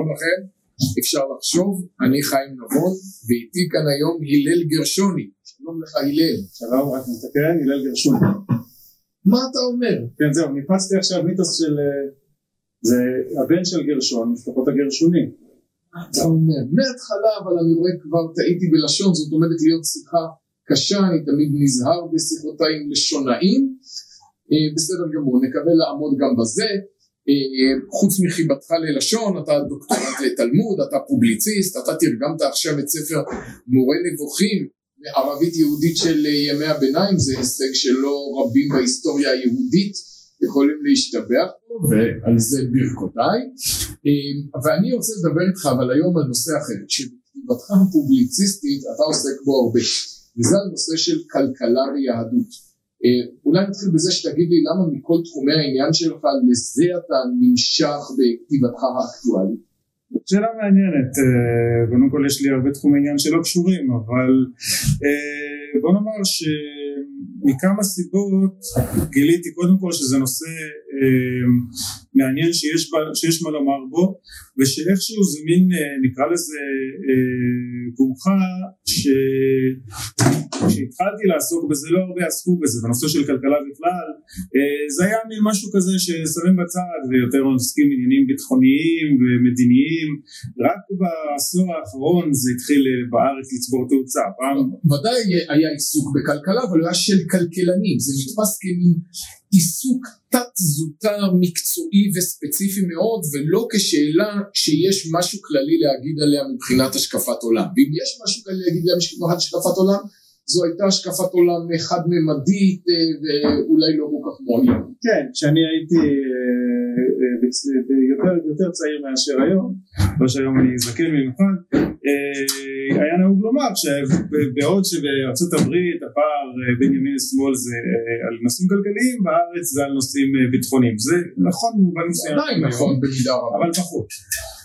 שלום לכם, אפשר לחשוב, אני חיים נבון, ואיתי כאן היום הלל גרשוני. שלום לך הלל. שלום, רק נתקן, הלל גרשוני. מה אתה אומר? כן זהו, ניפצתי עכשיו מיתוס של... אה, זה הבן של גרשון, משפחות הגרשונים. אתה אומר, מההתחלה אבל אני רואה כבר טעיתי בלשון, זאת עומדת להיות שיחה קשה, אני תמיד נזהר בשיחותיי עם לשונאים. אה, בסדר גמור, נקווה לעמוד גם בזה. אה, חוץ מחיבתך ללשון, אתה דוקטורט לתלמוד, אתה פובליציסט, אתה תרגמת עכשיו את ספר מורה נבוכים ערבית יהודית של אה, ימי הביניים, זה הישג שלא רבים בהיסטוריה היהודית יכולים להשתבח ועל זה ברכותיי. אה, ואני רוצה לדבר איתך אבל היום על נושא אחר, שבכתיבתך הפובליציסטית אתה עוסק בו הרבה, וזה הנושא של כלכלה ויהדות. אה, אולי נתחיל בזה שתגיד לי למה מכל תחומי העניין שלך לזה אתה נמשך בכתיבתך האקטואלית. שאלה מעניינת, אה, קודם כל יש לי הרבה תחומי עניין שלא קשורים, אבל אה, בוא נאמר שמכמה סיבות גיליתי קודם כל שזה נושא מעניין שיש, שיש מה לומר בו ושאיכשהו זה מין נקרא לזה גומחה כשהתחלתי לעסוק בזה לא הרבה עסקו בזה בנושא של כלכלה בכלל אה, זה היה מין משהו כזה ששמים בצד ויותר עוסקים עניינים ביטחוניים ומדיניים. רק בעשור האחרון זה התחיל אה, בארץ לצבור תאוצה. פעם ודאי היה עיסוק בכלכלה אבל היה של כלכלנים. זה נתפס כמין עיסוק תת זוטר מקצועי וספציפי מאוד ולא כשאלה שיש משהו כללי להגיד עליה מבחינת השקפת עולם ואם יש משהו כללי להגיד עליה מבחינת השקפת עולם זו הייתה השקפת עולם חד ממדית אה, ואולי לא כל כך מועילה. כן, כשאני הייתי אה, אה, יותר, צעיר מאשר היום, לא שהיום אני זקן במיוחד, היה נהוג לומר שבעוד שבארצות הברית הפער בין ימין לשמאל זה על נושאים כלכליים, בארץ זה על נושאים ביטחוניים. זה נכון במובן מסוים. עדיין נכון במידה רבה. אבל פחות.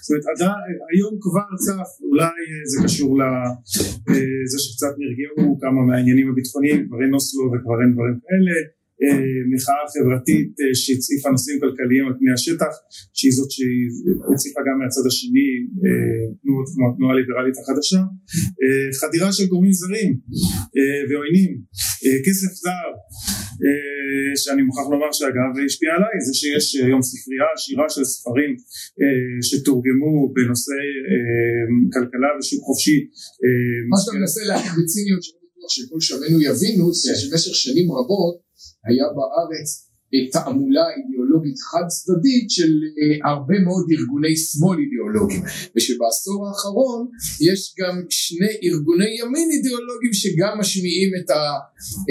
זאת אומרת היום כבר צף אולי זה קשור לזה שקצת נרגעו כמה מהעניינים הביטחוניים כבר אין אוסלו וכבר אין דברים כאלה אה, מחאה חברתית אה, שהציפה נושאים כלכליים על פני השטח שהיא זאת שהציפה גם מהצד השני אה, תנועות כמו התנועה הליברלית החדשה חדירה של גורמים זרים ועוינים כסף זר שאני מוכרח לומר שאגב השפיע עליי זה שיש היום ספרייה עשירה של ספרים שתורגמו בנושא כלכלה ושוק חופשי מה שאתה מנסה להגיד בציניות שכל שומעינו יבינו זה כן. שבמשך שנים רבות היה בארץ תעמולה אידיאולוגית חד צדדית של אה, הרבה מאוד ארגוני שמאל אידיאולוגיים ושבעשור האחרון יש גם שני ארגוני ימין אידיאולוגיים שגם משמיעים את, ה,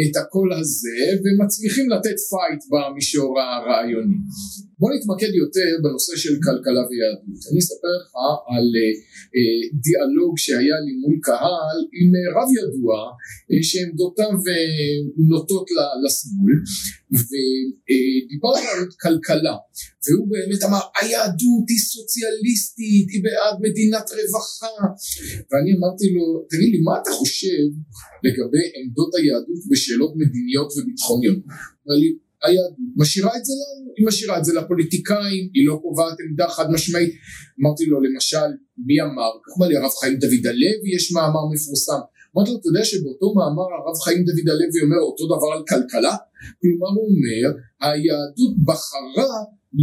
את הקול הזה ומצליחים לתת fight במישור הרעיוני. בוא נתמקד יותר בנושא של כלכלה ויהדות. אני אספר לך על אה, אה, דיאלוג שהיה לי מול קהל עם רב ידוע שעמדותיו נוטות לשמאל ודיברנו על כלכלה והוא באמת אמר היהדות היא סוציאליסטית היא בעד מדינת רווחה ואני אמרתי לו תגיד לי מה אתה חושב לגבי עמדות היהדות בשאלות מדיניות וביטחוניות אמר לי היהדות משאירה את זה לנו, היא משאירה את זה לפוליטיקאים, היא לא קובעת עמדה חד משמעית. אמרתי לו למשל, מי אמר? כך אמר לי הרב חיים דוד הלוי יש מאמר מפורסם. אמרתי לו, אתה יודע שבאותו מאמר הרב חיים דוד הלוי אומר אותו דבר על כלכלה? כלומר הוא אומר, היהדות בחרה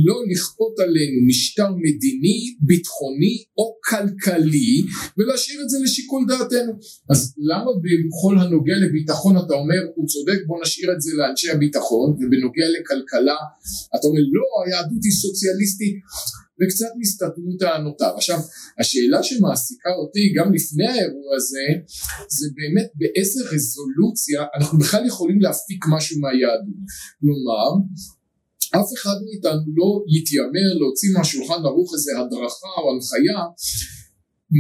לא לכפות עלינו משטר מדיני, ביטחוני או כלכלי ולהשאיר את זה לשיקול דעתנו. אז למה בכל הנוגע לביטחון אתה אומר הוא צודק בוא נשאיר את זה לאנשי הביטחון ובנוגע לכלכלה אתה אומר לא היהדות היא סוציאליסטית וקצת נסתתמו טענותיו. עכשיו השאלה שמעסיקה אותי גם לפני האירוע הזה זה באמת באיזה רזולוציה אנחנו בכלל יכולים להפיק משהו מהיהדות. כלומר אף אחד מאיתנו לא יתיימר להוציא מהשולחן ערוך איזה הדרכה או הנחיה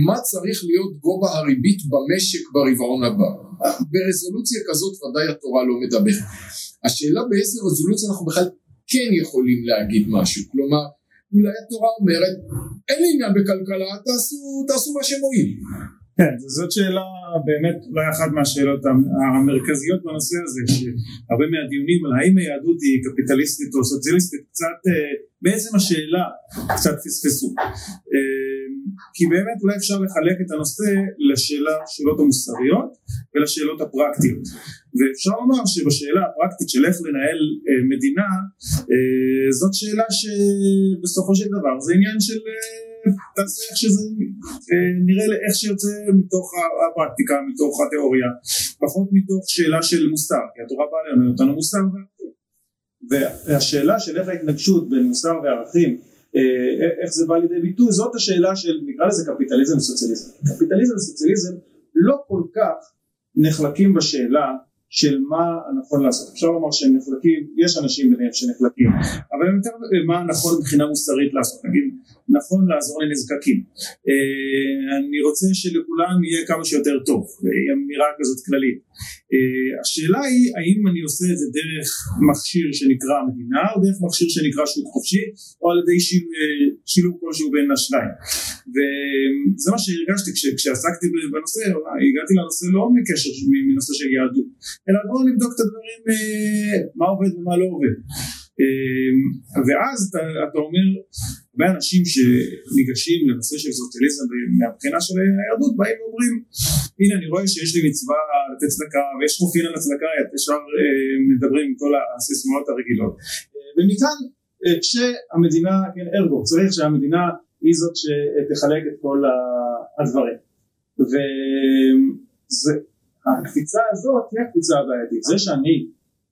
מה צריך להיות גובה הריבית במשק ברבעון הבא. ברזולוציה כזאת ודאי התורה לא מדברת. השאלה באיזה רזולוציה אנחנו בכלל כן יכולים להגיד משהו. כלומר, אולי התורה אומרת, אין לי עניין בכלכלה, תעשו, תעשו מה שמועיל. כן, זאת שאלה באמת אולי אחת מהשאלות המרכזיות בנושא הזה, שהרבה מהדיונים על האם היהדות היא קפיטליסטית או סוציאליסטית, קצת, בעצם השאלה קצת פספסו. כי באמת אולי אפשר לחלק את הנושא לשאלה שאלות המוסריות ולשאלות הפרקטיות ואפשר לומר שבשאלה הפרקטית של איך לנהל אה, מדינה אה, זאת שאלה שבסופו של דבר זה עניין של אה, תעשה איך שזה אה, נראה איך שיוצא מתוך הפרקטיקה מתוך התיאוריה פחות מתוך שאלה של מוסר כי התורה באה ללמד אותנו מוסר והשאלה של איך ההתנגשות בין מוסר וערכים אה, איך זה בא לידי ביטוי זאת השאלה של נקרא לזה קפיטליזם וסוציאליזם. קפיטליזם וסוציאליזם לא כל כך נחלקים בשאלה של מה נכון לעשות. אפשר לומר שהם נחלקים יש אנשים ביניהם שנחלקים אבל יותר מה נכון מבחינה מוסרית לעשות. נגיד נכון לעזור לנזקקים. אה, אני רוצה שלכולם יהיה כמה שיותר טוב, היא אמירה כזאת כללית. אה, השאלה היא האם אני עושה את זה דרך מכשיר שנקרא מדינה או דרך מכשיר שנקרא שוק חופשי או על ידי שיל, אה, שילוב כלשהו בין השניים. וזה מה שהרגשתי כש, כשעסקתי בנושא, הגעתי לנושא לא מקשר מנושא של יהדות, אלא בואו נבדוק את הדברים מה עובד ומה לא עובד. ואז אתה, אתה אומר הרבה אנשים שניגשים לנושא של סוציאליזם מהבחינה של היהדות באים ואומרים הנה אני רואה שיש לי מצווה לתת צדקה ויש מופיע על הצדקה ישר אה, מדברים עם כל הסיסמאות הרגילות. אה, ומכאן אה, שהמדינה כן ארגו צריך שהמדינה היא זאת שתחלק את כל הדברים. והקפיצה הזאת היא הקפיצה הבעייתית. זה שאני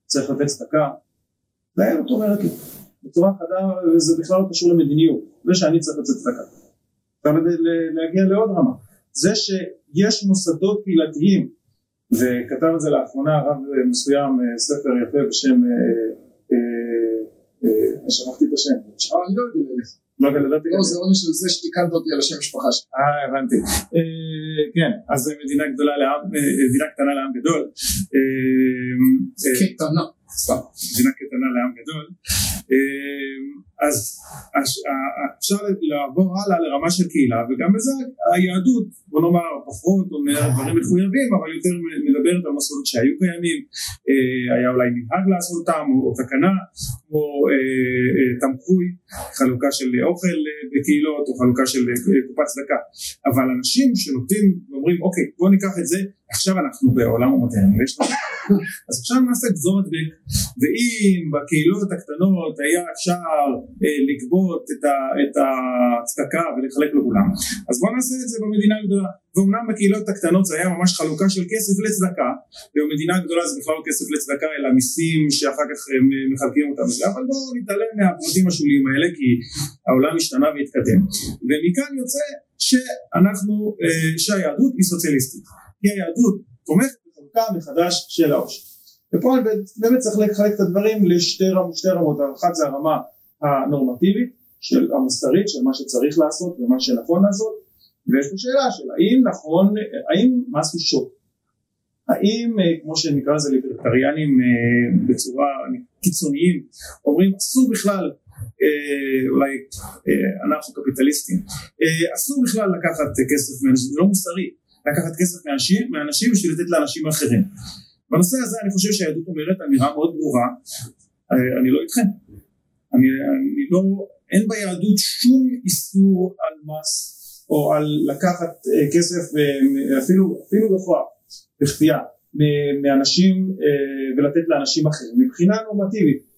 צריך לתת צדקה זה היה זאת אומרת לי בצורה חדה וזה בכלל לא קשור למדיניות. זה שאני צריך לצאת צדקה אפשר להגיע לעוד רמה. זה שיש מוסדות קהילתיים וכתב את זה לאחרונה רב מסוים ספר יפה בשם שכחתי את השם. אני לא יודע לא ידעתי לא זה עונש של זה שתיקנת אותי על השם המשפחה שלי. אה הבנתי. כן אז מדינה גדולה לעם מדינה קטנה לעם גדול. קטנה מדינה קטנה לעם גדול. אמ, אז אפשר לעבור הלאה לרמה של קהילה וגם בזה היהדות בוא נאמר פחות אומר דברים מחויבים אבל יותר מדברת על מסורות שהיו קיימים. אה, היה אולי מנהג לעשות אותם או תקנה כמו אה, אה, תמחוי חלוקה של אוכל בקהילות או חלוקה של קופת צדקה. אבל אנשים שנותנים ואומרים אוקיי בוא ניקח את זה עכשיו אנחנו בעולם המודרני אז עכשיו נעשה גזורת בק ואם בקהילות הקטנות היה אפשר אה, לגבות את, ה, את הצדקה ולחלק לכולם. אז בואו נעשה את זה במדינה הגדולה. ואומנם בקהילות הקטנות זה היה ממש חלוקה של כסף לצדקה ובמדינה הגדולה זה בכלל לא כסף לצדקה אלא מיסים שאחר כך הם אה, מחלקים אותם. אבל בואו נתעלם מהפרטים השוליים האלה כי העולם השתנה והתקדם. ומכאן יוצא שאנחנו, אה, שהיהדות היא סוציאליסטית. כי היהדות תומכת בחלוקה מחדש של העושר. ופה באמת צריך לחלק את הדברים לשתי רמות, רמות, אחת זה הרמה הנורמטיבית של המוסרית של מה שצריך לעשות ומה שנכון לעשות ויש פה שאלה של האם נכון, האם מס הוא שוט האם אה, כמו שנקרא לזה ליברטריאנים אה, בצורה קיצוניים אומרים אסור בכלל אה, אולי אנחנו קפיטליסטים אסור בכלל לקחת כסף זה לא מוסרי לקחת כסף מאנשים, מאנשים בשביל לתת לאנשים אחרים. בנושא הזה אני חושב שהיהדות אומרת אמירה מאוד ברורה. אני לא איתכם. אני, אני לא, אין ביהדות שום איסור על מס או על לקחת אה, כסף אה, אפילו, אפילו בכוח, בכפייה, מאנשים אה, ולתת לאנשים אחרים. מבחינה נורמטיבית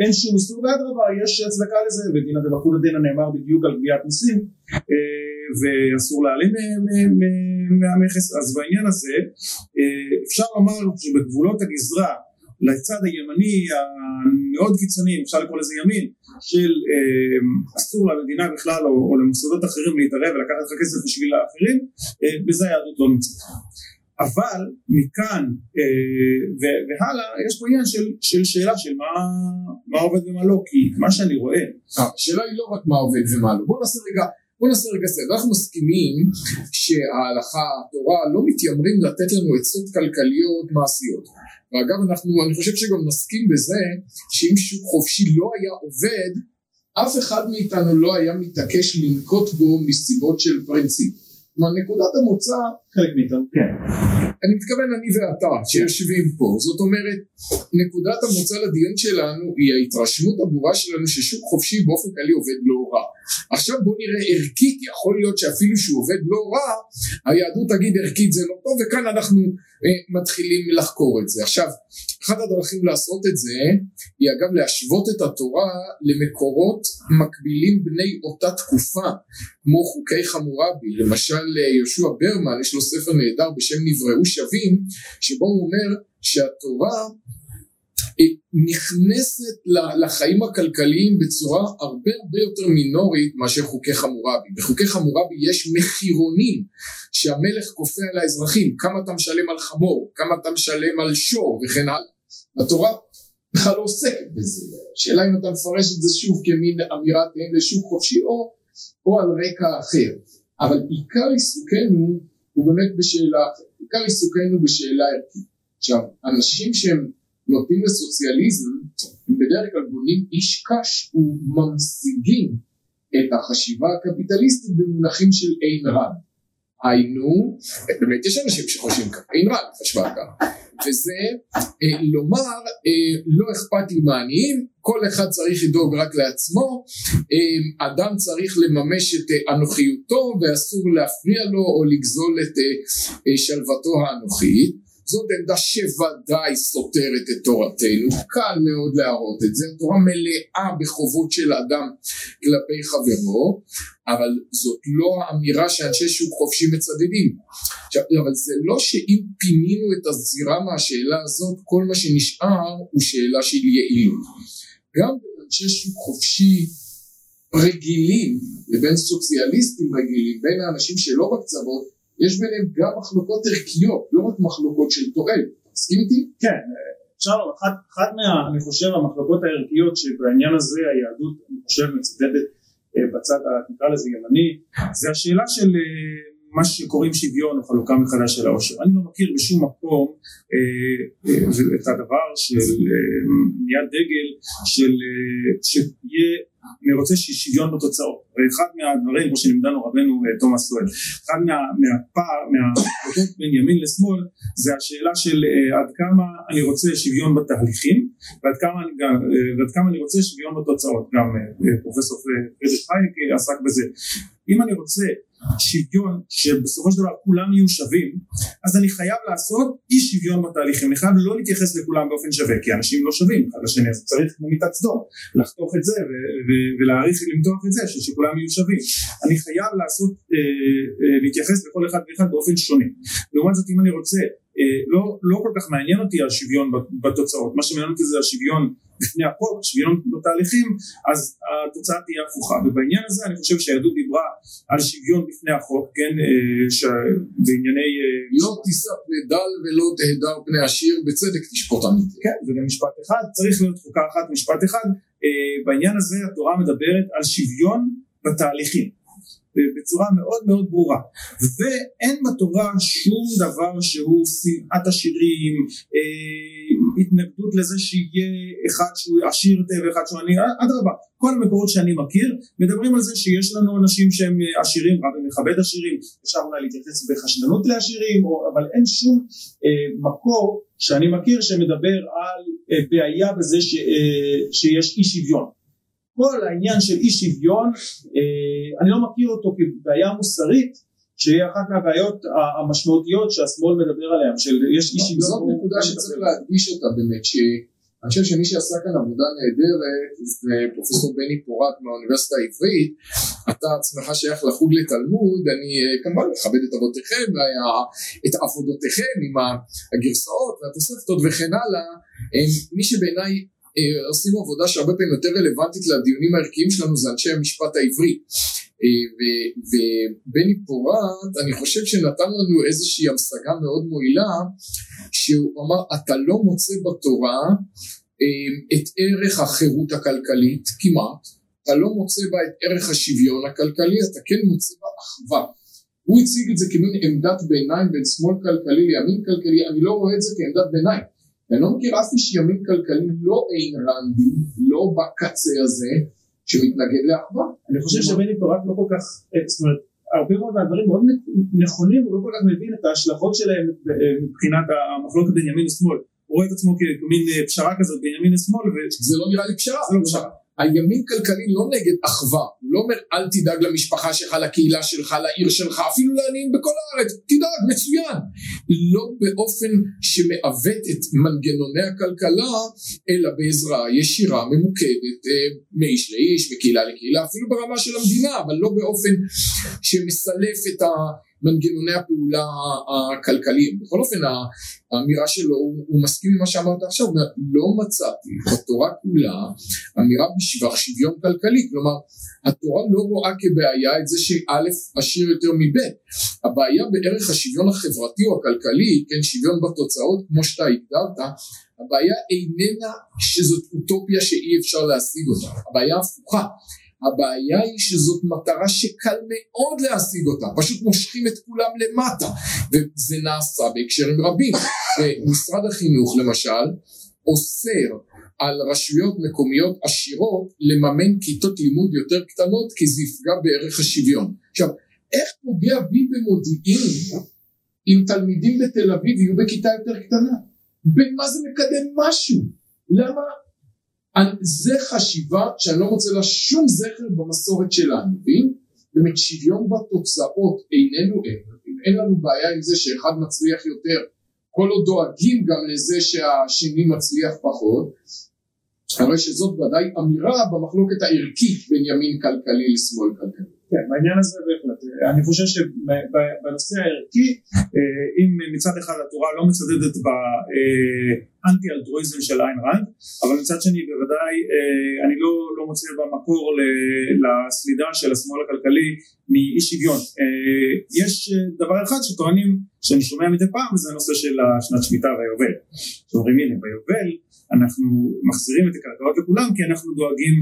אין שום איסור ואדרבה יש הצדקה לזה ודינא דבקולא דינא נאמר בדיוק על גביית מיסים ואסור להעלים מהמכס אז בעניין הזה אפשר לומר שבגבולות הגזרה לצד הימני המאוד קיצוני, אפשר לקרוא לזה ימין, של אה, אסור למדינה בכלל או, או למוסדות אחרים להתערב ולקחת לך כסף בשביל האחרים, אה, בזה היהדות לא נמצאת. אבל מכאן אה, והלאה יש פה עניין של, של שאלה של מה, מה עובד ומה לא, כי מה שאני רואה... השאלה היא לא רק מה עובד ומה לא, בוא נעשה רגע בוא נעשה רגע סדר, אנחנו מסכימים שההלכה, התורה, לא מתיימרים לתת לנו עצות כלכליות מעשיות. ואגב, אנחנו, אני חושב שגם נסכים בזה, שאם שוק חופשי לא היה עובד, אף אחד מאיתנו לא היה מתעקש לנקוט בו מסיבות של פרינציפ. כלומר, נקודת המוצא, חלק מאיתנו, כן. אני מתכוון אני ואתה, שיושבים פה. זאת אומרת, נקודת המוצא לדיון שלנו היא ההתרשמות הברורה שלנו ששוק חופשי באופן כללי עובד לא רע. עכשיו בוא נראה ערכית, יכול להיות שאפילו שהוא עובד לא רע, היהדות תגיד ערכית זה לא טוב, וכאן אנחנו אה, מתחילים לחקור את זה. עכשיו, אחת הדרכים לעשות את זה, היא אגב להשוות את התורה למקורות מקבילים בני אותה תקופה, כמו חוקי חמורבי, למשל אה, יהושע ברמן, יש לו ספר נהדר בשם נבראו שווים, שבו הוא אומר שהתורה נכנסת לחיים הכלכליים בצורה הרבה הרבה יותר מינורית מאשר חוקי חמורבי. בחוקי חמורבי יש מחירונים שהמלך כופה על האזרחים, כמה אתה משלם על חמור, כמה אתה משלם על שור וכן הלאה. התורה בכלל לא עוסקת בזה. השאלה אם אתה מפרש את זה שוב כמין אמירת אין לשוק חופשי או, או על רקע אחר. אבל עיקר עיסוקנו הוא באמת בשאלה אחרת. עיקר עיסוקנו בשאלה ערכית. עכשיו, אנשים שהם נוטים לסוציאליזם הם בדרך כלל בונים איש קש וממשיגים את החשיבה הקפיטליסטית במונחים של אין רע. היינו, באמת יש אנשים שחושבים ככה, אין רע חשבה ככה, וזה אה, לומר אה, לא אכפת לי מהעניים, כל אחד צריך לדאוג רק לעצמו, אה, אדם צריך לממש את אה, אנוכיותו ואסור להפריע לו או לגזול את אה, אה, שלוותו האנוכית זאת עמדה שוודאי סותרת את תורתנו, קל מאוד להראות את זה, התורה מלאה בחובות של אדם כלפי חברו, אבל זאת לא האמירה שאנשי שוק חופשי מצדדים. עכשיו, אבל זה לא שאם פינינו את הזירה מהשאלה הזאת, כל מה שנשאר הוא שאלה של יעילות. גם אנשי שוק חופשי רגילים לבין סוציאליסטים רגילים, בין האנשים שלא בקצוות, יש ביניהם גם מחלוקות ערכיות, לא רק מחלוקות של תועלת. מסכים איתי? כן, שלום, אחת, אחת מה, אני חושב, המחלוקות הערכיות שבעניין הזה היהדות, אני חושב, מצדדת אה, בצד, נקרא לזה ימני, זה השאלה של אה, מה שקוראים שוויון או חלוקה מחדש של העושר. אני לא מכיר בשום מקום אה, אה, את הדבר של בניית אה, דגל של שיהיה אני רוצה שוויון בתוצאות. ואחד מהדברים כמו שלימדנו רבנו תומאס סואל אחד מהפער מהחלטות בין ימין לשמאל זה השאלה של עד כמה אני רוצה שוויון בתהליכים ועד כמה ועד כמה אני רוצה שוויון בתוצאות. גם פרופסור פרדריק חייק עסק בזה. אם אני רוצה שוויון שבסופו של דבר כולם יהיו שווים אז אני חייב לעשות אי שוויון בתהליכים. אני חייב לא להתייחס לכולם באופן שווה כי אנשים לא שווים אחד לשני אז צריך כמו מיטת סדום לחתוך את זה ולהעריך ולמתוח את זה שכולם יהיו שווים. אני חייב לעשות אה, אה, להתייחס לכל אחד ואחד באופן שונה. לעומת זאת אם אני רוצה לא, לא כל כך מעניין אותי השוויון בתוצאות מה שמעניין אותי זה השוויון בפני החוק, שוויון בתהליכים, אז התוצאה תהיה הפוכה. ובעניין הזה אני חושב שהיהדות דיברה על שוויון בפני החוק, כן, אה, בענייני... אה, לא תישא פני דל ולא תהדר פני עשיר, בצדק תשפוט אמיתי. כן, וגם משפט אחד, צריך להיות חוקה אחת, משפט אחד. אה, בעניין הזה התורה מדברת על שוויון בתהליכים. בצורה מאוד מאוד ברורה. ואין בתורה שום דבר שהוא שנאת עשירים אה, התנגדות לזה שיהיה אחד שהוא עשיר ואחד שהוא עני אדרבה כל המקורות שאני מכיר מדברים על זה שיש לנו אנשים שהם עשירים רבי מכבד עשירים אפשר אולי להתייחס בחשדנות לעשירים או, אבל אין שום אה, מקור שאני מכיר שמדבר על אה, בעיה בזה ש, אה, שיש אי שוויון כל העניין של אי שוויון אה, אני לא מכיר אותו כבעיה מוסרית שהיא אחת מהבעיות המשמעותיות שהשמאל מדבר עליהן של יש אי שוויון. זאת נקודה שצריך להדגיש אותה באמת שאני חושב שמי שעשה כאן עבודה נהדרת זה פרופסור בני פורט מהאוניברסיטה העברית. אתה עצמך שייך לחוג לתלמוד אני אה, כמובן מכבד את אבותיכם את עבודותיכם עם הגרסאות והתוספתות וכן הלאה. מי שבעיניי אה, עושים עבודה שהרבה פעמים יותר רלוונטית לדיונים הערכיים שלנו זה אנשי המשפט העברי. אה, ובני פורת אני חושב שנתן לנו איזושהי המשגה מאוד מועילה שהוא אמר אתה לא מוצא בתורה אה, את ערך החירות הכלכלית כמעט. אתה לא מוצא בה את ערך השוויון הכלכלי אתה כן מוצא בה אחווה. הוא הציג את זה כמין עמדת ביניים בין שמאל כלכלי לימין כלכלי אני לא רואה את זה כעמדת ביניים אני לא מכיר אף איש ימין כלכלי, לא איין רנדי, לא בקצה הזה, שמתנגד לאחווה. אני חושב שבני פורט לא כל כך, אה, זאת אומרת, הרבה מאוד מהדברים מאוד נכונים, הוא לא כל כך מבין את ההשלכות שלהם אה, מבחינת המחלוקת בין ימין ושמאל. הוא רואה את עצמו כמין אה, פשרה כזאת בין ימין לשמאל. זה לא נראה לי פשרה. זה לא פשרה. הימין כלכלי לא נגד אחווה, הוא לא אומר אל תדאג למשפחה שלך, לקהילה שלך, לעיר שלך, אפילו לעניים בכל הארץ, תדאג, מצוין. לא באופן שמעוות את מנגנוני הכלכלה, אלא בעזרה ישירה, ממוקדת, אה, מאיש לאיש, מקהילה לקהילה, אפילו ברמה של המדינה, אבל לא באופן שמסלף את ה... מנגנוני הפעולה הכלכליים. בכל אופן האמירה שלו, הוא, הוא מסכים עם מה שאמרת עכשיו, לא מצאתי בתורה כולה אמירה בשבח שוויון כלכלי, כלומר התורה לא רואה כבעיה את זה שא' עשיר יותר מב', הבעיה בערך השוויון החברתי או הכלכלי, כן שוויון בתוצאות כמו שאתה הגדרת, הבעיה איננה שזאת אוטופיה שאי אפשר להשיג אותה, הבעיה הפוכה הבעיה היא שזאת מטרה שקל מאוד להשיג אותה, פשוט מושכים את כולם למטה, וזה נעשה בהקשרים רבים. משרד החינוך למשל אוסר על רשויות מקומיות עשירות לממן כיתות לימוד יותר קטנות כי זה יפגע בערך השוויון. עכשיו, איך פוגע בי במודיעין אם תלמידים בתל אביב יהיו בכיתה יותר קטנה? במה זה מקדם משהו? למה זה חשיבה שאני לא מוצא לה שום זכר במסורת שלנו, ואם באמת שוויון בתוצאות איננו אין, אם אין לנו בעיה עם זה שאחד מצליח יותר, כל עוד דואגים גם לזה שהשני מצליח פחות, הרי שזאת ודאי אמירה במחלוקת הערכית בין ימין כלכלי לשמאל כלכלי. כן, בעניין הזה בהחלט. אני חושב שבנושא הערכי, אה, אם מצד אחד התורה לא מצדדת באנטי אלטרואיזם של איין רנד, אבל מצד שני בוודאי אה, אני לא, לא מוצא במקור לסלידה של השמאל הכלכלי מאי שוויון. אה, יש דבר אחד שטוענים, שאני שומע מדי פעם, זה הנושא של השנת שמיטה והיובל. שאומרים הנה ביובל אנחנו מחזירים את הקרקעות לכולם כי אנחנו דואגים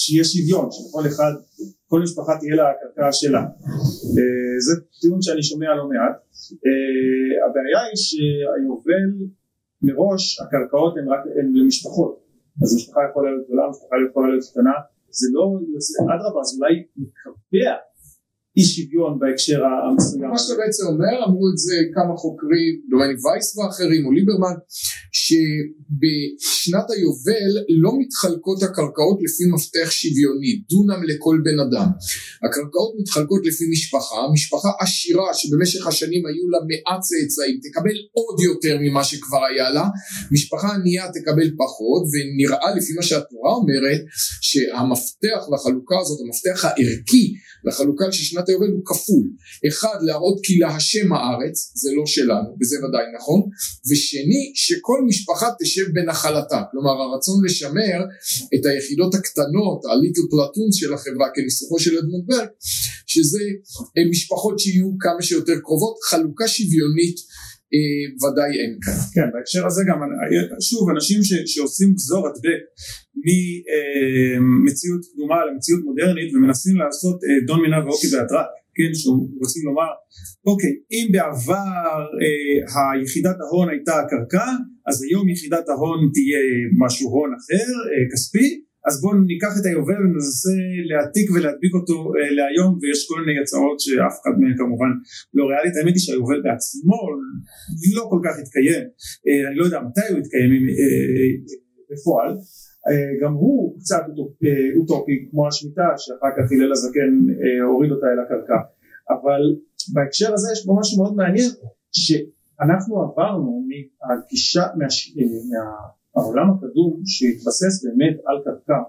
שיהיה שוויון, שלכל אחד, כל משפחה תהיה לה הקרקע שלה. אה, זה טיעון שאני שומע לא מעט. אה, הבעיה היא שהיובל מראש הקרקעות הן רק הן למשפחות. אז משפחה יכולה להיות גדולה, משפחה יכולה להיות קטנה, זה לא יוצא, אדרבה, אז אולי מקבע אי שוויון בהקשר המסוים. מה שאתה בעצם אומר, אמרו את זה כמה חוקרים, דומני וייס ואחרים, או ליברמן, שבשנת היובל לא מתחלקות הקרקעות לפי מפתח שוויוני, דונם לכל בן אדם. הקרקעות מתחלקות לפי משפחה, משפחה עשירה שבמשך השנים היו לה מעט צאצאים, תקבל עוד יותר ממה שכבר היה לה, משפחה ענייה תקבל פחות, ונראה לפי מה שהתורה אומרת, שהמפתח לחלוקה הזאת, המפתח הערכי לחלוקה של שנת היובל הוא כפול. אחד, להראות כי להשם הארץ, זה לא שלנו, וזה ודאי נכון, ושני, שכל משפחה תשב בנחלתה. כלומר, הרצון לשמר את היחידות הקטנות, הליטל פלטונס של החברה, כניסוחו של אדמונד ברג, שזה משפחות שיהיו כמה שיותר קרובות, חלוקה שוויונית אה, ודאי אין כאן. כן, בהקשר הזה גם, שוב, אנשים ש, שעושים גזור הדבק ממציאות קדומה למציאות מודרנית ומנסים לעשות אה, דון מינה ואוקי בהתראה, כן, שרוצים לומר, אוקיי, אם בעבר אה, היחידת ההון הייתה הקרקע, אז היום יחידת ההון תהיה משהו הון אחר, אה, כספי, אז בואו ניקח את היובל וננסה להעתיק ולהדביק אותו אה, להיום ויש כל מיני הצעות שאף אחד מהן כמובן לא ריאלית. האמת היא שהיובל בעצמו לא כל כך התקיים. אה, אני לא יודע מתי הוא התקיים אה, בפועל. גם הוא קצת אוטופי כמו השמיטה שאחר כך הלל הזקן הוריד אותה אל הקרקע. אבל בהקשר הזה יש פה משהו מאוד מעניין שאנחנו עברנו מהגישה מה, העולם הקדום שהתבסס באמת על קרקע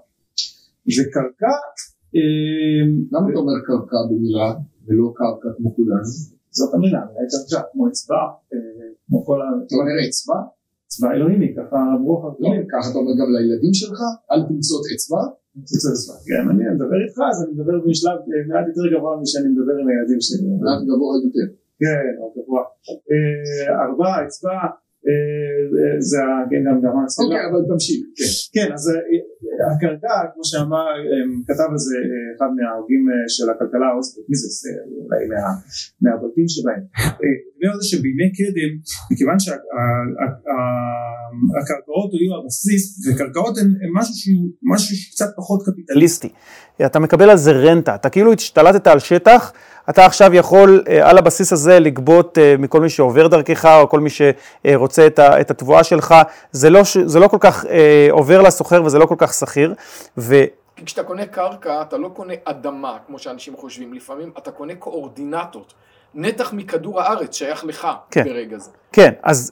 וקרקע אה, למה אתה אומר קרקע במילה ולא קרקע כמו כולנו? זאת המילה, מילה קרקע כמו אצבע אה, כמו כל ה... אתה אומר אצבע? אצבע אלוהימי ככה אמרו חכמים ככה אתה אומר גם לילדים שלך? אל תמצות אצבע? תמצות אצבע כן אני מדבר איתך אז אני מדבר בשלב אה, מעט יותר גבוה משאני מדבר עם הילדים שלי מעט גבוה יותר כן, גבוה ארבע אצבע זה גם גם הסביבה. אוקיי, אבל תמשיך. כן, כן אז אה, הקרקע, כמו שאמר, אה, כתב על זה אה, אחד מההוגים של הכלכלה האוסטרית, מי זה, אולי מהבולטים שבהם. על זה שבימי קדם, מכיוון שהקרקעות היו הבסיס, וקרקעות הן משהו שקצת פחות קפיטליסטי. אתה מקבל על זה רנטה, אתה כאילו השתלטת על שטח, אתה עכשיו יכול אה, על הבסיס הזה לגבות אה, מכל מי שעובר דרכך או כל מי שרוצה את התבואה שלך, זה לא, זה לא כל כך עובר לסוחר וזה לא כל כך שכיר. ו... כי כשאתה קונה קרקע, אתה לא קונה אדמה, כמו שאנשים חושבים, לפעמים אתה קונה קואורדינטות. נתח מכדור הארץ שייך לך כן, ברגע זה. כן, אז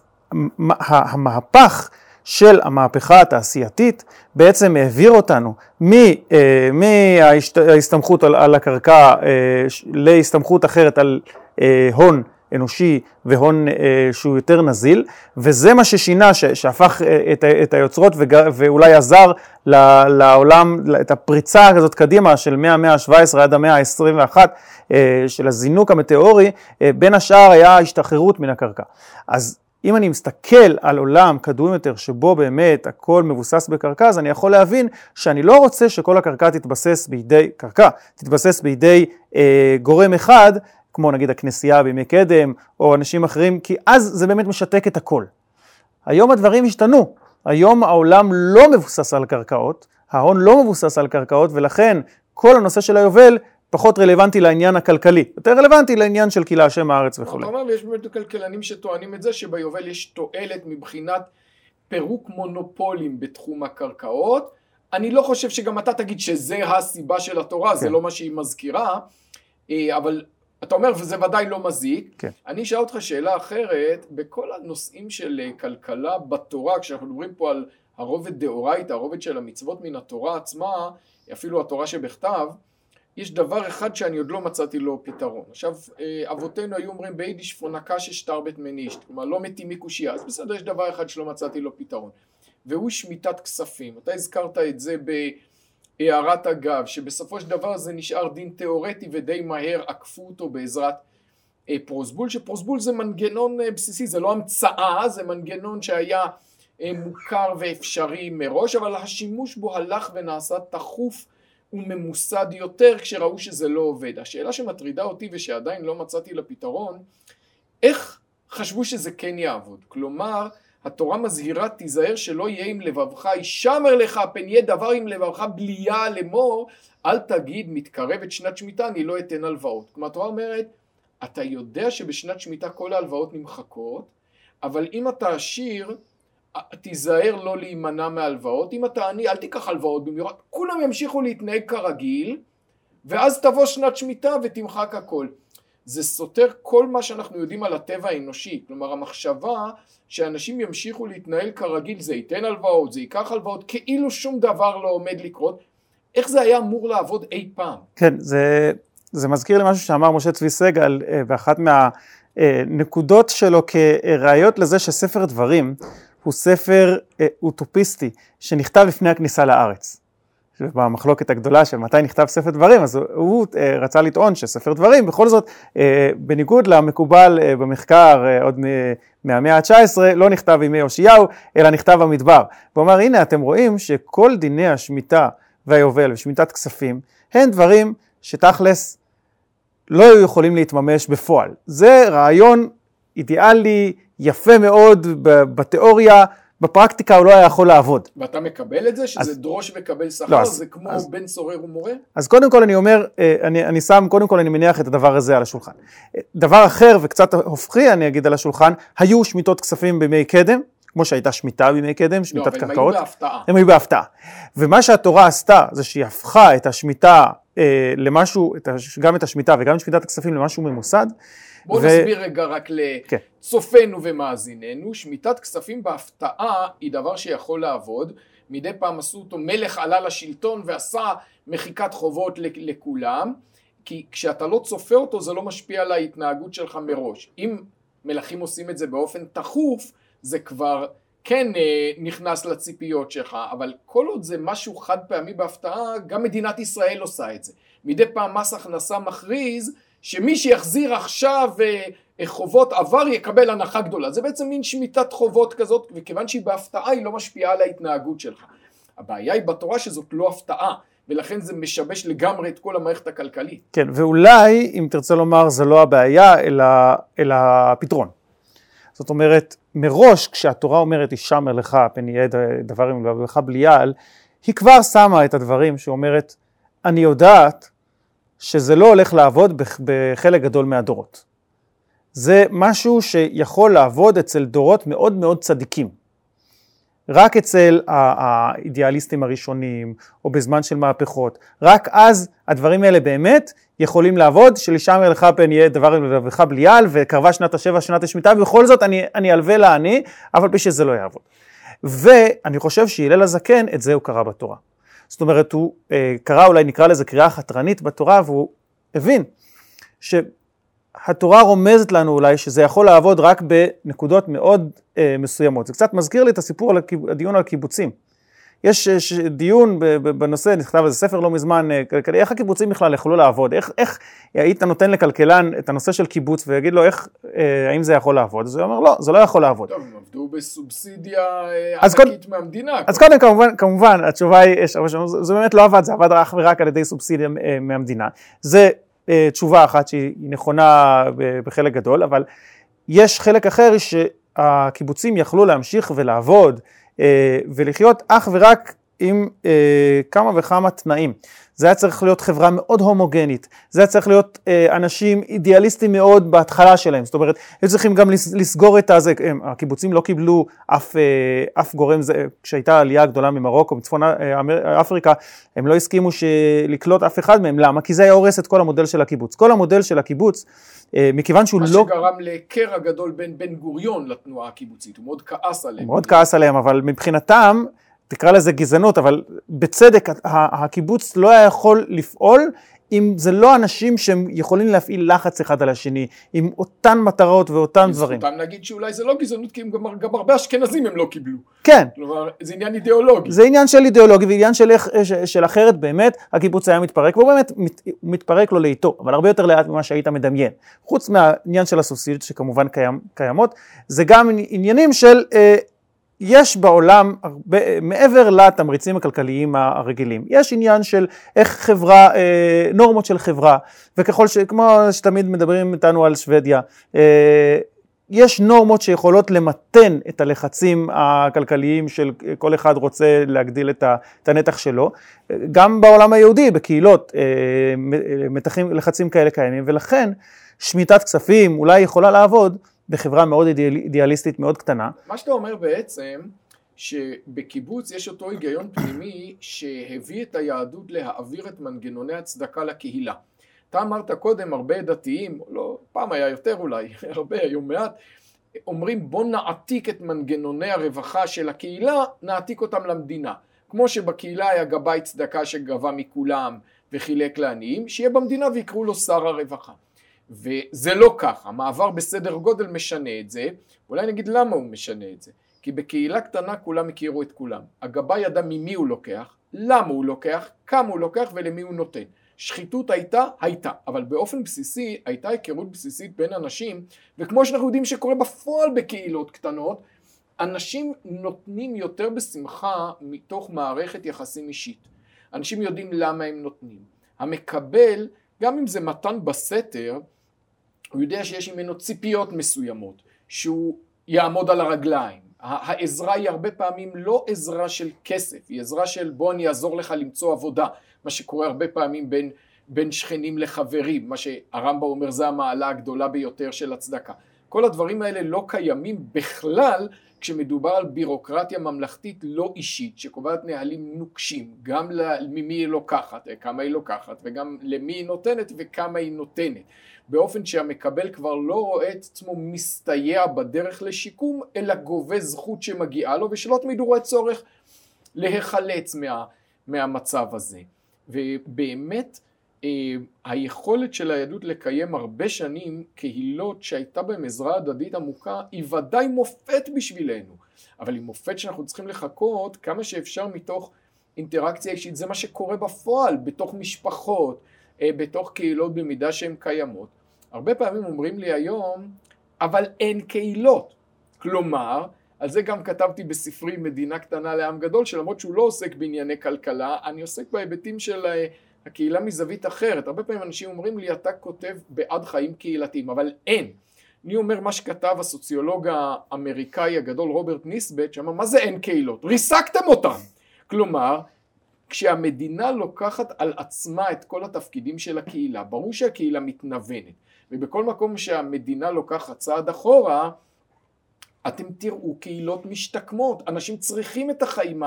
המהפך של המהפכה התעשייתית בעצם העביר אותנו אה, מההסתמכות על הקרקע אה, להסתמכות אחרת על אה, הון אנושי והון שהוא יותר נזיל, וזה מה ששינה, שהפך את היוצרות ואולי עזר לעולם, את הפריצה הזאת קדימה של מהמאה ה-17 עד המאה ה-21 של הזינוק המטאורי, בין השאר היה השתחררות מן הקרקע. אז אם אני מסתכל על עולם קדום יותר שבו באמת הכל מבוסס בקרקע, אז אני יכול להבין שאני לא רוצה שכל הקרקע תתבסס בידי קרקע, תתבסס בידי אה, גורם אחד, כמו נגיד הכנסייה בימי קדם, או אנשים אחרים, כי אז זה באמת משתק את הכל. היום הדברים השתנו, היום העולם לא מבוסס על קרקעות, ההון לא מבוסס על קרקעות, ולכן כל הנושא של היובל פחות רלוונטי לעניין הכלכלי, יותר רלוונטי לעניין של קהילה השם הארץ וכו'. אתה אומר, ויש באמת כלכלנים שטוענים את זה, שביובל יש תועלת מבחינת פירוק מונופולים בתחום הקרקעות. אני לא חושב שגם אתה תגיד שזה הסיבה של התורה, כן. זה לא מה שהיא מזכירה, אה, אבל אתה אומר, וזה ודאי לא מזיק. כן. אני אשאל אותך שאלה אחרת, בכל הנושאים של אה, כלכלה בתורה, כשאנחנו מדברים פה על הרובד דאורייתא, הרובד של המצוות מן התורה עצמה, אפילו התורה שבכתב, יש דבר אחד שאני עוד לא מצאתי לו פתרון. עכשיו, אה, אבותינו היו אומרים ביידיש פונקה שטרבט מנישט, כלומר לא מתים מקושייה, אז בסדר, יש דבר אחד שלא מצאתי לו פתרון, והוא שמיטת כספים. אתה הזכרת את זה בהערת אגב, שבסופו של דבר זה נשאר דין תיאורטי ודי מהר עקפו אותו בעזרת אה, פרוסבול, שפרוסבול זה מנגנון אה, בסיסי, זה לא המצאה, זה מנגנון שהיה מוכר ואפשרי מראש, אבל השימוש בו הלך ונעשה תכוף וממוסד יותר כשראו שזה לא עובד. השאלה שמטרידה אותי ושעדיין לא מצאתי לה פתרון, איך חשבו שזה כן יעבוד? כלומר, התורה מזהירה תיזהר שלא יהיה עם לבבך, ישמר לך פן יהיה דבר עם לבבך בליה לאמור, אל תגיד מתקרבת שנת שמיטה אני לא אתן הלוואות. כלומר התורה אומרת, אתה יודע שבשנת שמיטה כל ההלוואות נמחקות, אבל אם אתה עשיר תיזהר לא להימנע מהלוואות, אם אתה עני אל תיקח הלוואות במיוחד, כולם ימשיכו להתנהג כרגיל ואז תבוא שנת שמיטה ותמחק הכל. זה סותר כל מה שאנחנו יודעים על הטבע האנושי, כלומר המחשבה שאנשים ימשיכו להתנהל כרגיל, זה ייתן הלוואות, זה ייקח הלוואות, כאילו שום דבר לא עומד לקרות, איך זה היה אמור לעבוד אי פעם? כן, זה, זה מזכיר לי משהו שאמר משה צבי סגל אה, באחת מהנקודות שלו כראיות לזה שספר דברים הוא ספר אה, אוטופיסטי שנכתב לפני הכניסה לארץ. במחלוקת הגדולה של מתי נכתב ספר דברים, אז הוא, הוא אה, רצה לטעון שספר דברים בכל זאת, אה, בניגוד למקובל אה, במחקר אה, עוד מהמאה ה-19, לא נכתב ימי יאשיהו, אלא נכתב במדבר. הוא אמר, הנה אתם רואים שכל דיני השמיטה והיובל ושמיטת כספים, הם דברים שתכלס לא היו יכולים להתממש בפועל. זה רעיון אידיאלי, יפה מאוד בתיאוריה, בפרקטיקה הוא לא היה יכול לעבוד. ואתה מקבל את זה? שזה אז, דרוש וקבל שכר? לא, זה כמו אז, בן סורר ומורה? אז קודם כל אני אומר, אה, אני, אני שם, קודם כל אני מניח את הדבר הזה על השולחן. דבר אחר וקצת הופכי אני אגיד על השולחן, היו שמיטות כספים בימי קדם, כמו שהייתה שמיטה בימי קדם, שמיטת לא, קרקעות. הם היו בהפתעה. הם היו בהפתעה. ומה שהתורה עשתה זה שהיא הפכה את השמיטה אה, למשהו, את, גם את השמיטה וגם את שמיטת הכספים למשהו ממוסד. בואו ו... נסביר רגע רק לצופינו כן. ומאזיננו, שמיטת כספים בהפתעה היא דבר שיכול לעבוד, מדי פעם עשו אותו, מלך עלה לשלטון ועשה מחיקת חובות לכולם, כי כשאתה לא צופה אותו זה לא משפיע על ההתנהגות שלך מראש. אם מלכים עושים את זה באופן תכוף, זה כבר כן אה, נכנס לציפיות שלך, אבל כל עוד זה משהו חד פעמי בהפתעה, גם מדינת ישראל עושה את זה. מדי פעם מס הכנסה מכריז שמי שיחזיר עכשיו אה, חובות עבר יקבל הנחה גדולה. זה בעצם מין שמיטת חובות כזאת, וכיוון שהיא בהפתעה היא לא משפיעה על ההתנהגות שלך. הבעיה היא בתורה שזאת לא הפתעה, ולכן זה משבש לגמרי את כל המערכת הכלכלית. כן, ואולי, אם תרצה לומר, זה לא הבעיה, אלא, אלא הפתרון. זאת אומרת, מראש כשהתורה אומרת הישמר לך פן יהיה דבר עם לבבך בליעל, היא כבר שמה את הדברים שאומרת, אני יודעת שזה לא הולך לעבוד בחלק גדול מהדורות. זה משהו שיכול לעבוד אצל דורות מאוד מאוד צדיקים. רק אצל האידיאליסטים הראשונים, או בזמן של מהפכות, רק אז הדברים האלה באמת יכולים לעבוד, שלשם ילך פן יהיה דבר לבבך בליעל, וקרבה שנת השבע שנת השמיטה, ובכל זאת אני, אני אלווה לעני, אבל בשביל זה לא יעבוד. ואני חושב שהלל הזקן, את זה הוא קרא בתורה. זאת אומרת, הוא אה, קרא, אולי נקרא לזה קריאה חתרנית בתורה, והוא הבין שהתורה רומזת לנו אולי שזה יכול לעבוד רק בנקודות מאוד אה, מסוימות. זה קצת מזכיר לי את הסיפור על הדיון על קיבוצים. יש, יש דיון בנושא, נכתב איזה ספר לא מזמן, אה, כלכלי, איך הקיבוצים בכלל יכלו לעבוד? איך, איך היית נותן לכלכלן את הנושא של קיבוץ ויגיד לו איך, אה, האם זה יכול לעבוד? אז הוא אומר לא, זה לא יכול לעבוד. טוב, הם עבדו בסובסידיה אה, ענקית מהמדינה. אז קודם כמובן, כמובן, התשובה היא, יש הרבה שאומרים, זה באמת לא עבד, זה עבד אך ורק על ידי סובסידיה אה, מהמדינה. זה אה, תשובה אחת שהיא נכונה בחלק גדול, אבל יש חלק אחר שהקיבוצים יכלו להמשיך ולעבוד. אה, ולחיות אך ורק עם אה, כמה וכמה תנאים. זה היה צריך להיות חברה מאוד הומוגנית, זה היה צריך להיות אה, אנשים אידיאליסטים מאוד בהתחלה שלהם, זאת אומרת, היו צריכים גם לסגור את הזה, הם, הקיבוצים לא קיבלו אף, אה, אף גורם, זה, כשהייתה עלייה גדולה ממרוקו, מצפון אה, אפריקה, הם לא הסכימו לקלוט אף אחד מהם, למה? כי זה היה הורס את כל המודל של הקיבוץ. כל המודל של הקיבוץ, אה, מכיוון שהוא מה לא... מה שגרם לקרע גדול בין בן גוריון לתנועה הקיבוצית, הוא מאוד כעס עליהם. הוא מאוד כעס עליהם, אבל מבחינתם, תקרא לזה גזענות, אבל בצדק הקיבוץ לא היה יכול לפעול אם זה לא אנשים שהם יכולים להפעיל לחץ אחד על השני, עם אותן מטרות ואותם דברים. זכותם להגיד שאולי זה לא גזענות, כי גם, גם הרבה אשכנזים הם לא קיבלו. כן. כלומר, זה עניין אידיאולוגי. זה עניין של אידיאולוגי ועניין של, של אחרת באמת, הקיבוץ היה מתפרק, והוא באמת מת, מתפרק לו לאיתו, אבל הרבה יותר לאט ממה שהיית מדמיין. חוץ מהעניין של הסובסידיות שכמובן קיים, קיימות, זה גם עניינים של... אה, יש בעולם הרבה, מעבר לתמריצים הכלכליים הרגילים, יש עניין של איך חברה, אה, נורמות של חברה, וככל ש... כמו שתמיד מדברים איתנו על שוודיה, אה, יש נורמות שיכולות למתן את הלחצים הכלכליים של כל אחד רוצה להגדיל את הנתח שלו, גם בעולם היהודי, בקהילות, אה, מתחים, לחצים כאלה קיימים, ולכן שמיטת כספים אולי יכולה לעבוד בחברה מאוד אידיאל, אידיאליסטית מאוד קטנה. מה שאתה אומר בעצם, שבקיבוץ יש אותו היגיון פנימי שהביא את היהדות להעביר את מנגנוני הצדקה לקהילה. אתה אמרת קודם הרבה דתיים, לא, פעם היה יותר אולי, הרבה, היום מעט, אומרים בוא נעתיק את מנגנוני הרווחה של הקהילה, נעתיק אותם למדינה. כמו שבקהילה היה גבאי צדקה שגבה מכולם וחילק לעניים, שיהיה במדינה ויקראו לו שר הרווחה. וזה לא ככה, המעבר בסדר גודל משנה את זה, אולי נגיד למה הוא משנה את זה. כי בקהילה קטנה כולם הכירו את כולם. הגבאי ידע ממי הוא לוקח, למה הוא לוקח, כמה הוא לוקח ולמי הוא נותן. שחיתות הייתה, הייתה, אבל באופן בסיסי הייתה היכרות בסיסית בין אנשים, וכמו שאנחנו יודעים שקורה בפועל בקהילות קטנות, אנשים נותנים יותר בשמחה מתוך מערכת יחסים אישית. אנשים יודעים למה הם נותנים. המקבל, גם אם זה מתן בסתר, הוא יודע שיש ממנו ציפיות מסוימות, שהוא יעמוד על הרגליים. העזרה היא הרבה פעמים לא עזרה של כסף, היא עזרה של בוא אני אעזור לך למצוא עבודה, מה שקורה הרבה פעמים בין, בין שכנים לחברים, מה שהרמב"ם אומר זה המעלה הגדולה ביותר של הצדקה. כל הדברים האלה לא קיימים בכלל כשמדובר על בירוקרטיה ממלכתית לא אישית שקובעת נהלים נוקשים גם למי היא לוקחת, כמה היא לוקחת וגם למי היא נותנת וכמה היא נותנת באופן שהמקבל כבר לא רואה את עצמו מסתייע בדרך לשיקום אלא גובה זכות שמגיעה לו ושלא תמיד הוא רואה צורך להיחלץ מה, מהמצב הזה. ובאמת אה, היכולת של היהדות לקיים הרבה שנים קהילות שהייתה בהן עזרה הדדית עמוקה היא ודאי מופת בשבילנו. אבל היא מופת שאנחנו צריכים לחכות כמה שאפשר מתוך אינטראקציה אישית. זה מה שקורה בפועל בתוך משפחות אה, בתוך קהילות במידה שהן קיימות הרבה פעמים אומרים לי היום אבל אין קהילות כלומר על זה גם כתבתי בספרי מדינה קטנה לעם גדול שלמרות שהוא לא עוסק בענייני כלכלה אני עוסק בהיבטים של אה, הקהילה מזווית אחרת. הרבה פעמים אנשים אומרים לי, אתה כותב בעד חיים קהילתיים, אבל אין. אני אומר מה שכתב הסוציולוג האמריקאי הגדול רוברט ניסבט, שאמר, מה זה אין קהילות? ריסקתם אותם. כלומר, כשהמדינה לוקחת על עצמה את כל התפקידים של הקהילה, ברור שהקהילה מתנוונת, ובכל מקום שהמדינה לוקחת צעד אחורה, אתם תראו קהילות משתקמות, אנשים צריכים את החיים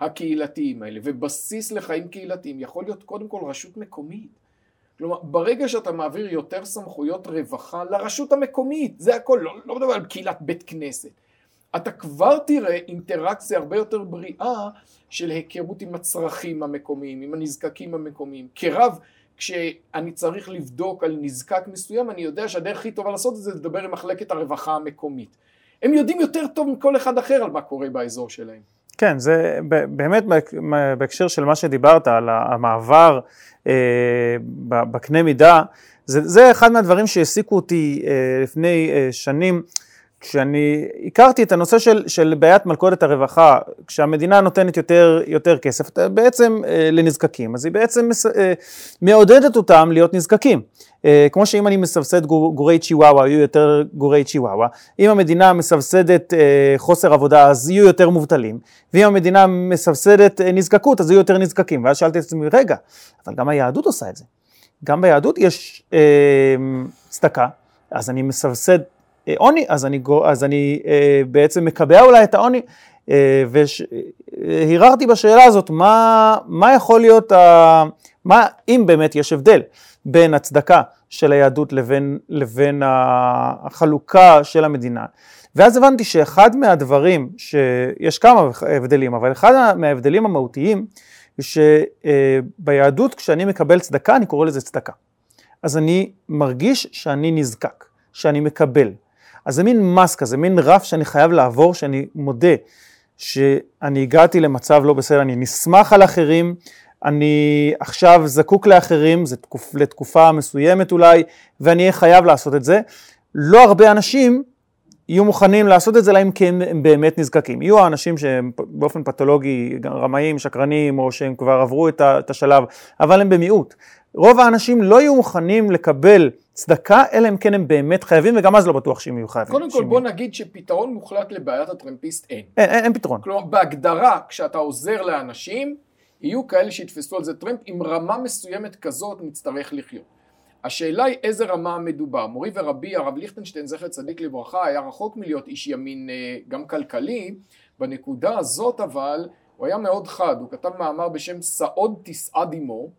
הקהילתיים האלה, ובסיס לחיים קהילתיים יכול להיות קודם כל רשות מקומית. כלומר, ברגע שאתה מעביר יותר סמכויות רווחה לרשות המקומית, זה הכל, לא, לא מדבר על קהילת בית כנסת. אתה כבר תראה אינטראקציה הרבה יותר בריאה של היכרות עם הצרכים המקומיים, עם הנזקקים המקומיים. כרב, כשאני צריך לבדוק על נזקק מסוים, אני יודע שהדרך הכי טובה לעשות את זה, לדבר עם מחלקת הרווחה המקומית. הם יודעים יותר טוב מכל אחד אחר על מה קורה באזור שלהם. כן, זה באמת בהקשר של מה שדיברת על המעבר אה, בקנה מידה, זה, זה אחד מהדברים שהעסיקו אותי אה, לפני אה, שנים. כשאני הכרתי את הנושא של, של בעיית מלכודת הרווחה, כשהמדינה נותנת יותר, יותר כסף בעצם אה, לנזקקים, אז היא בעצם מס, אה, מעודדת אותם להיות נזקקים. אה, כמו שאם אני מסבסד גור, גורי צ'יוואווה, יהיו יותר גורי צ'יוואווה, אם המדינה מסבסדת אה, חוסר עבודה, אז יהיו יותר מובטלים, ואם המדינה מסבסדת אה, נזקקות, אז יהיו יותר נזקקים. ואז שאלתי את עצמי, רגע, אבל גם היהדות עושה את זה. גם ביהדות יש אה, צדקה, אז אני מסבסד עוני, אז אני, אז אני אה, בעצם מקבע אולי את העוני, אה, והרהרתי בשאלה הזאת, מה, מה יכול להיות, ה, מה, אם באמת יש הבדל בין הצדקה של היהדות לבין, לבין החלוקה של המדינה. ואז הבנתי שאחד מהדברים, שיש כמה הבדלים, אבל אחד מההבדלים המהותיים, שביהדות כשאני מקבל צדקה, אני קורא לזה צדקה. אז אני מרגיש שאני נזקק, שאני מקבל. אז זה מין מס כזה, מין רף שאני חייב לעבור, שאני מודה שאני הגעתי למצב לא בסדר, אני נסמך על אחרים, אני עכשיו זקוק לאחרים, זה תקופ, לתקופה מסוימת אולי, ואני אהיה חייב לעשות את זה. לא הרבה אנשים יהיו מוכנים לעשות את זה, אלא אם כן הם באמת נזקקים. יהיו האנשים שהם באופן פתולוגי רמאים, שקרנים, או שהם כבר עברו את השלב, אבל הם במיעוט. רוב האנשים לא יהיו מוכנים לקבל צדקה, אלא אם כן הם באמת חייבים, וגם אז לא בטוח שהם יהיו חייבים. קודם כל בוא נגיד שפתרון מוחלט לבעיית הטרמפיסט אין. אין, אין, אין פתרון. כלומר, בהגדרה, כשאתה עוזר לאנשים, יהיו כאלה שיתפסו על זה טרמפ, עם רמה מסוימת כזאת נצטרך לחיות. השאלה היא איזה רמה מדובר. מורי ורבי הרב ליכטנשטיין, זכר צדיק לברכה, היה רחוק מלהיות איש ימין אה, גם כלכלי, בנקודה הזאת אבל הוא היה מאוד חד, הוא כתב מאמר בשם סעוד תסעד עמו,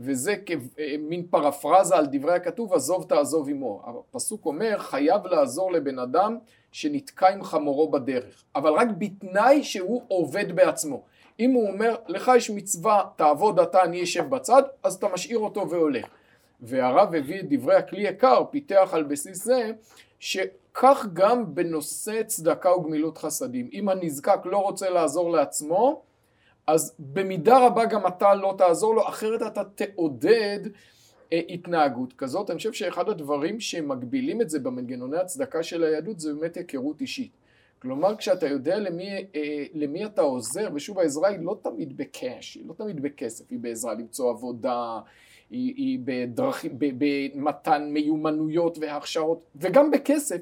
וזה כמין פרפרזה על דברי הכתוב, עזוב תעזוב עמו. הפסוק אומר, חייב לעזור לבן אדם שנתקע עם חמורו בדרך, אבל רק בתנאי שהוא עובד בעצמו. אם הוא אומר, לך יש מצווה, תעבוד אתה, אני אשב בצד, אז אתה משאיר אותו והולך. והרב הביא את דברי הכלי יקר, פיתח על בסיס זה, שכך גם בנושא צדקה וגמילות חסדים. אם הנזקק לא רוצה לעזור לעצמו, אז במידה רבה גם אתה לא תעזור לו, אחרת אתה תעודד אה, התנהגות כזאת. אני חושב שאחד הדברים שמגבילים את זה במנגנוני הצדקה של היהדות זה באמת היכרות אישית. כלומר כשאתה יודע למי, אה, למי אתה עוזר, ושוב העזרה היא לא תמיד בקאש, היא לא תמיד בכסף, היא בעזרה למצוא עבודה, היא, היא בדרכים, במתן מיומנויות והכשרות, וגם בכסף.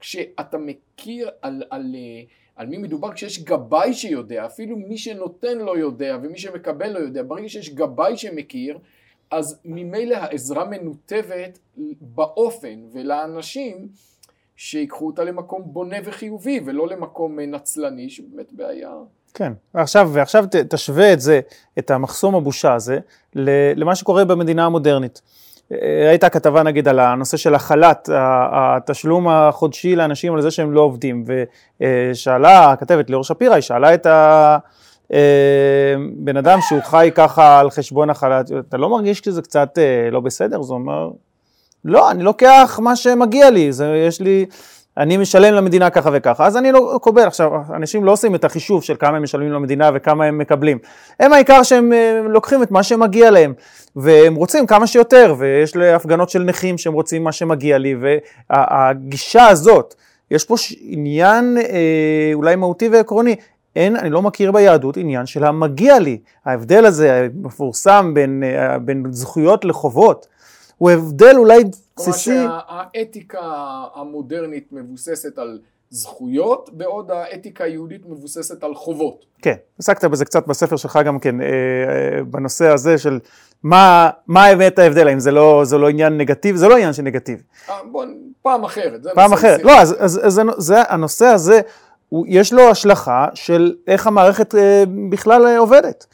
כשאתה מכיר על, על, אה, על מי מדובר, כשיש גבאי שיודע, אפילו מי שנותן לא יודע ומי שמקבל לא יודע, ברגע שיש גבאי שמכיר, אז ממילא העזרה מנותבת באופן ולאנשים שיקחו אותה למקום בונה וחיובי ולא למקום נצלני שבאמת בעיה. כן, ועכשיו, ועכשיו תשווה את זה, את המחסום הבושה הזה, למה שקורה במדינה המודרנית. הייתה כתבה נגיד על הנושא של החל"ת, התשלום החודשי לאנשים על זה שהם לא עובדים, ושאלה הכתבת ליאור שפירא, היא שאלה את הבן אדם שהוא חי ככה על חשבון החל"ת, אתה לא מרגיש שזה קצת אה, לא בסדר? זה אומר, לא, אני לוקח מה שמגיע לי, זה, יש לי, אני משלם למדינה ככה וככה, אז אני לא קובל. עכשיו, אנשים לא עושים את החישוב של כמה הם משלמים למדינה וכמה הם מקבלים. הם העיקר שהם אה, לוקחים את מה שמגיע להם, והם רוצים כמה שיותר, ויש להפגנות של נכים שהם רוצים מה שמגיע לי, והגישה הזאת, יש פה עניין אה, אולי מהותי ועקרוני, אין, אני לא מכיר ביהדות עניין של המגיע לי. ההבדל הזה מפורסם בין, אה, בין זכויות לחובות. הוא הבדל אולי. כלומר שהאתיקה המודרנית מבוססת על זכויות, בעוד האתיקה היהודית מבוססת על חובות. כן, עסקת בזה קצת בספר שלך גם כן, אה, אה, בנושא הזה של מה, מה באמת ההבדל, האם זה לא, זה לא עניין נגטיבי, זה לא עניין של נגטיבי. אה, בוא, פעם אחרת. זה פעם אחרת. לא, אז, אז, אז זה, זה, הנושא הזה, הוא, יש לו השלכה של איך המערכת אה, בכלל אה, עובדת.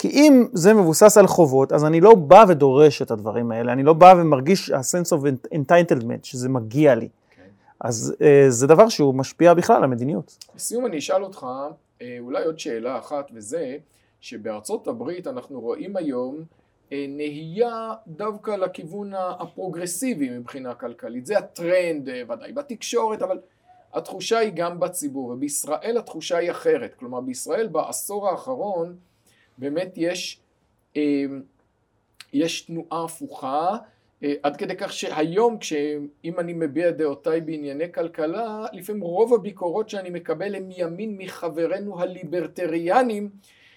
כי אם זה מבוסס על חובות, אז אני לא בא ודורש את הדברים האלה, אני לא בא ומרגיש ה-sense of entitlement, שזה מגיע לי. כן. אז אה, זה דבר שהוא משפיע בכלל על המדיניות. לסיום אני אשאל אותך אה, אולי עוד שאלה אחת, וזה שבארצות הברית אנחנו רואים היום אה, נהייה דווקא לכיוון הפרוגרסיבי מבחינה כלכלית. זה הטרנד ודאי בתקשורת, אבל התחושה היא גם בציבור, ובישראל התחושה היא אחרת. כלומר בישראל בעשור האחרון באמת יש, אה, יש תנועה הפוכה, אה, עד כדי כך שהיום כשאם אני מביע דעותיי בענייני כלכלה, לפעמים רוב הביקורות שאני מקבל הם מימין מחברינו הליברטריאנים,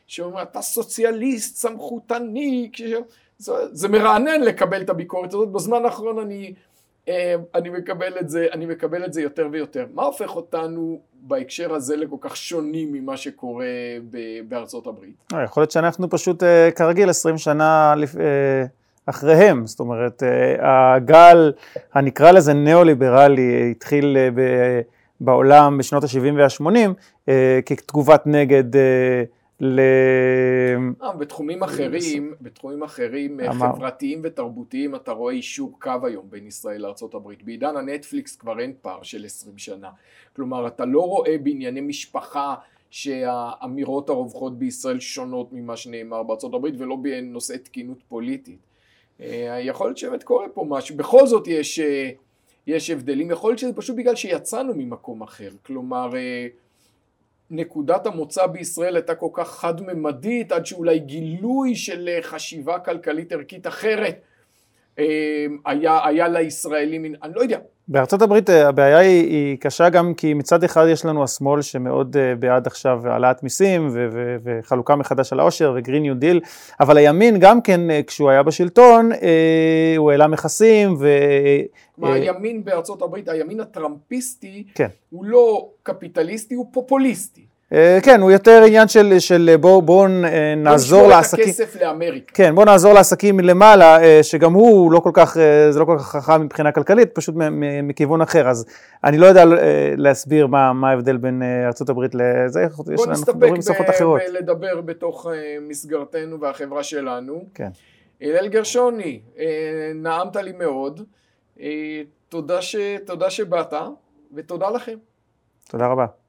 שאומרים אתה סוציאליסט, סמכותני. זה, זה מרענן לקבל את הביקורת הזאת, בזמן האחרון אני, אני, מקבל את זה, אני מקבל את זה יותר ויותר. מה הופך אותנו בהקשר הזה לכל כך שונים ממה שקורה בארצות הברית? אה, יכול להיות שאנחנו פשוט אה, כרגיל 20 שנה אה, אחריהם, זאת אומרת, הגל הנקרא לזה ניאו-ליברלי התחיל בעולם בשנות ה-70 וה-80 אה, כתגובת נגד ל... אה, בתחומים אחרים, בתחומים אחרים אה, אמר. חברתיים ותרבותיים אתה רואה אישור קו היום בין ישראל לארה"ב. בעידן הנטפליקס כבר אין פער של 20 שנה. כלומר אתה לא רואה בענייני משפחה שהאמירות הרווחות בישראל שונות ממה שנאמר הברית ולא בנושאי תקינות פוליטית. אה, יכול להיות שבאמת קורה פה משהו, בכל זאת יש, יש הבדלים, יכול להיות שזה פשוט בגלל שיצאנו ממקום אחר, כלומר נקודת המוצא בישראל הייתה כל כך חד-ממדית עד שאולי גילוי של חשיבה כלכלית ערכית אחרת היה, היה לישראלים, אני לא יודע, בארצות הברית אה, הבעיה היא, היא קשה גם כי מצד אחד יש לנו השמאל שמאוד אה, בעד עכשיו העלאת מיסים ו- ו- וחלוקה מחדש של העושר וגרין ניו דיל, אבל הימין גם כן אה, כשהוא היה בשלטון אה, הוא העלה מכסים ו... כלומר, הימין בארצות הברית, הימין הטראמפיסטי, כן. הוא לא קפיטליסטי, הוא פופוליסטי. אה, כן, הוא יותר עניין של, של בואו בוא, אה, נעזור הוא לעסקים. לשמור את הכסף לאמריקה. כן, בוא נעזור לעסקים מלמעלה, אה, שגם הוא לא כל כך, אה, זה לא כל כך חכם מבחינה כלכלית, פשוט מכיוון אחר. אז אני לא יודע אה, להסביר מה, מה ההבדל בין אה, ארה"ב לזה, יש בוא לנו, נסתפק מדברים בשפות אחרות. בלדבר בתוך אה, מסגרתנו והחברה שלנו. כן. הלל גרשוני, אה, נעמת לי מאוד, אה, תודה, ש... תודה שבאת ותודה לכם. תודה רבה.